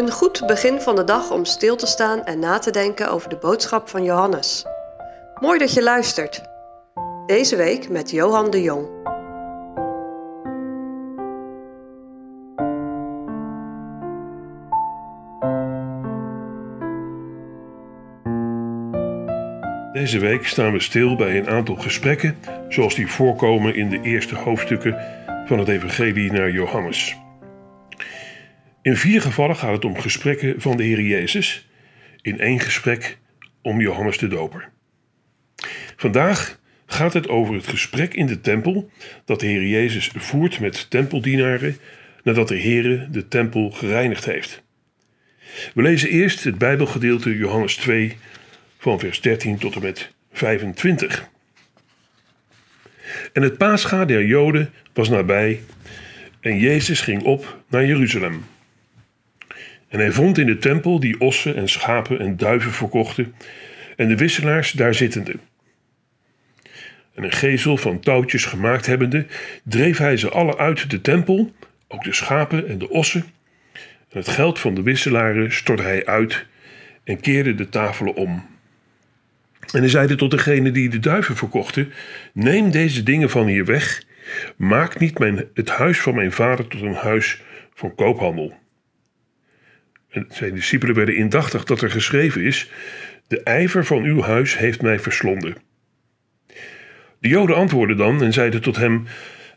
Een goed begin van de dag om stil te staan en na te denken over de boodschap van Johannes. Mooi dat je luistert. Deze week met Johan de Jong. Deze week staan we stil bij een aantal gesprekken zoals die voorkomen in de eerste hoofdstukken van het Evangelie naar Johannes. In vier gevallen gaat het om gesprekken van de Heer Jezus, in één gesprek om Johannes de Doper. Vandaag gaat het over het gesprek in de tempel dat de Heer Jezus voert met tempeldienaren nadat de Heer de tempel gereinigd heeft. We lezen eerst het Bijbelgedeelte Johannes 2 van vers 13 tot en met 25. En het paascha der Joden was nabij en Jezus ging op naar Jeruzalem. En hij vond in de tempel die ossen en schapen en duiven verkochten en de wisselaars daar zittende. En een gezel van touwtjes gemaakt hebbende, dreef hij ze alle uit de tempel, ook de schapen en de ossen. En het geld van de wisselaren stortte hij uit en keerde de tafelen om. En hij zeide tot degene die de duiven verkochten: Neem deze dingen van hier weg. Maak niet mijn, het huis van mijn vader tot een huis van koophandel. En zijn discipelen werden indachtig dat er geschreven is: De ijver van uw huis heeft mij verslonden. De Joden antwoordden dan en zeiden tot hem: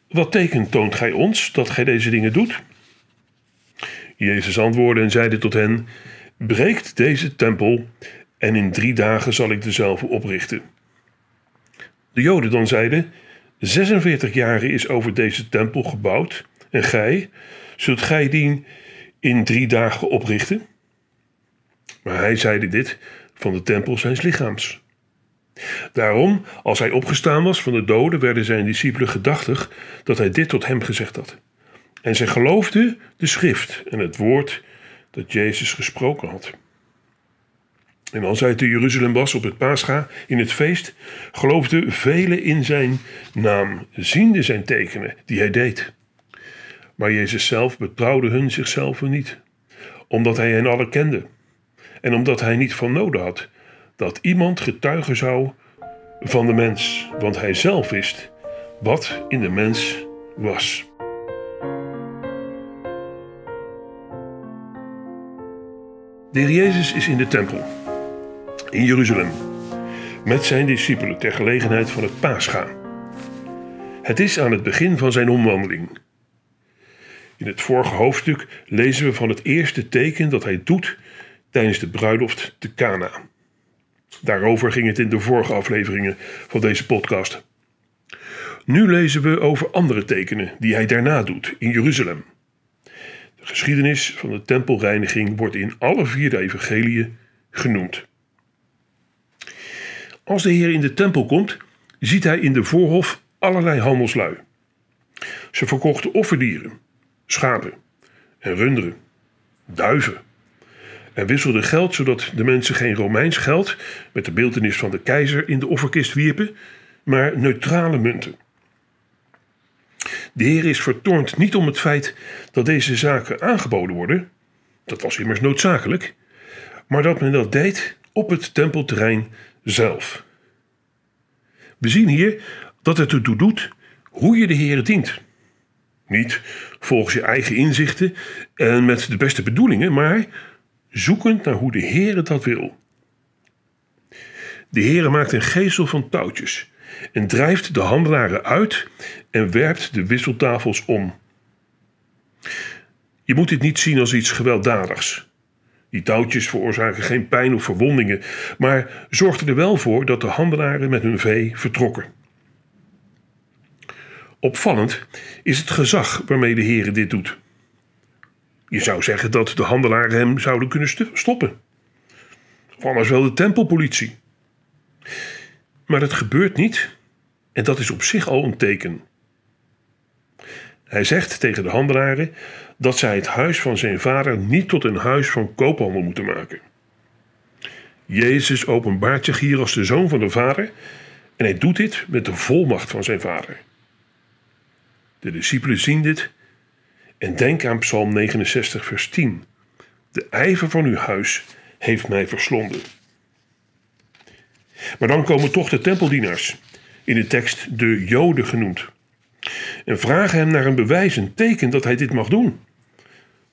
Wat teken toont gij ons dat gij deze dingen doet? Jezus antwoordde en zeide tot hen: Breekt deze tempel en in drie dagen zal ik dezelfde oprichten. De Joden dan zeiden: 46 jaren is over deze tempel gebouwd, en gij, zult gij die in drie dagen oprichten? Maar hij zeide dit van de tempel zijns lichaams. Daarom, als hij opgestaan was van de doden, werden zijn discipelen gedachtig dat hij dit tot hem gezegd had. En zij geloofden de schrift en het woord dat Jezus gesproken had. En als hij te Jeruzalem was op het Pascha in het feest, geloofden velen in zijn naam, ziende zijn tekenen die hij deed. Maar Jezus zelf betrouwde hun zichzelf niet, omdat hij hen allen kende en omdat hij niet van noden had dat iemand getuigen zou van de mens, want hij zelf wist wat in de mens was. De heer Jezus is in de tempel in Jeruzalem met zijn discipelen ter gelegenheid van het Pascha. Het is aan het begin van zijn omwandeling. In het vorige hoofdstuk lezen we van het eerste teken dat hij doet tijdens de bruiloft te Cana. Daarover ging het in de vorige afleveringen van deze podcast. Nu lezen we over andere tekenen die hij daarna doet in Jeruzalem. De geschiedenis van de tempelreiniging wordt in alle vier de evangeliën genoemd. Als de Heer in de tempel komt, ziet hij in de voorhof allerlei handelslui. Ze verkochten offerdieren, schapen en runderen, duiven. En wisselden geld zodat de mensen geen Romeins geld met de beeldenis van de keizer in de offerkist wierpen, maar neutrale munten. De Heer is vertoornd niet om het feit dat deze zaken aangeboden worden, dat was immers noodzakelijk, maar dat men dat deed op het tempelterrein zelf. We zien hier dat het ertoe doet hoe je de Heer dient. Niet volgens je eigen inzichten en met de beste bedoelingen, maar zoekend naar hoe de Heer dat wil. De Heer maakt een geestel van touwtjes en drijft de handelaren uit en werpt de wisseltafels om. Je moet dit niet zien als iets gewelddadigs. Die touwtjes veroorzaken geen pijn of verwondingen, maar zorgden er wel voor dat de handelaren met hun vee vertrokken. Opvallend is het gezag waarmee de Heer dit doet. Je zou zeggen dat de handelaren hem zouden kunnen stoppen. Of anders wel de tempelpolitie. Maar dat gebeurt niet en dat is op zich al een teken. Hij zegt tegen de handelaren dat zij het huis van zijn vader niet tot een huis van koophandel moeten maken. Jezus openbaart zich hier als de zoon van de vader en hij doet dit met de volmacht van zijn vader. De discipelen zien dit en denken aan Psalm 69, vers 10, De ijver van uw huis heeft mij verslonden. Maar dan komen toch de tempeldienaars, in de tekst de Joden genoemd, en vragen hem naar een bewijs, een teken dat hij dit mag doen.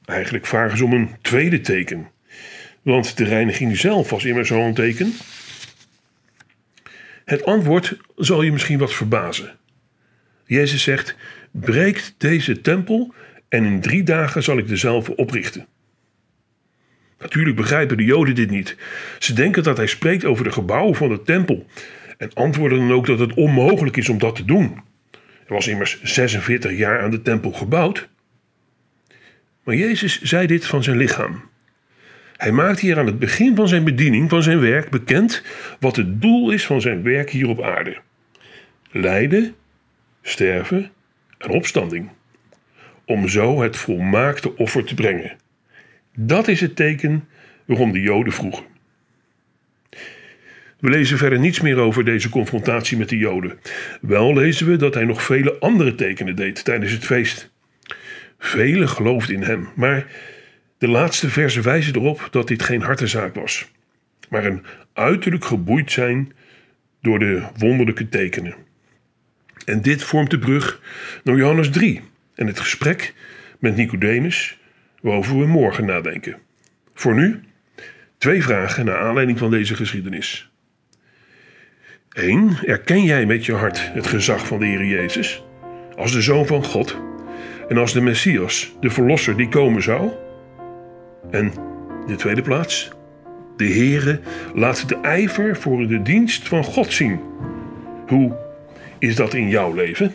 Eigenlijk vragen ze om een tweede teken, want de reiniging zelf was immers zo'n teken. Het antwoord zal je misschien wat verbazen. Jezus zegt: breekt deze tempel en in drie dagen zal ik dezelfde oprichten. Natuurlijk begrijpen de Joden dit niet. Ze denken dat hij spreekt over de gebouwen van de tempel en antwoorden dan ook dat het onmogelijk is om dat te doen. Er was immers 46 jaar aan de tempel gebouwd. Maar Jezus zei dit van zijn lichaam. Hij maakt hier aan het begin van zijn bediening, van zijn werk, bekend wat het doel is van zijn werk hier op aarde: lijden, sterven en opstanding. Om zo het volmaakte offer te brengen. Dat is het teken waarom de Joden vroegen. We lezen verder niets meer over deze confrontatie met de Joden. Wel lezen we dat hij nog vele andere tekenen deed tijdens het feest. Velen geloofden in hem, maar de laatste versen wijzen erop dat dit geen hartezaak was, maar een uiterlijk geboeid zijn door de wonderlijke tekenen. En dit vormt de brug naar Johannes 3 en het gesprek met Nicodemus, waarover we morgen nadenken. Voor nu twee vragen naar aanleiding van deze geschiedenis. 1. Erken jij met je hart het gezag van de Heer Jezus als de Zoon van God en als de Messias, de Verlosser die komen zou? En de tweede plaats. De Heere laat de ijver voor de dienst van God zien. Hoe is dat in jouw leven?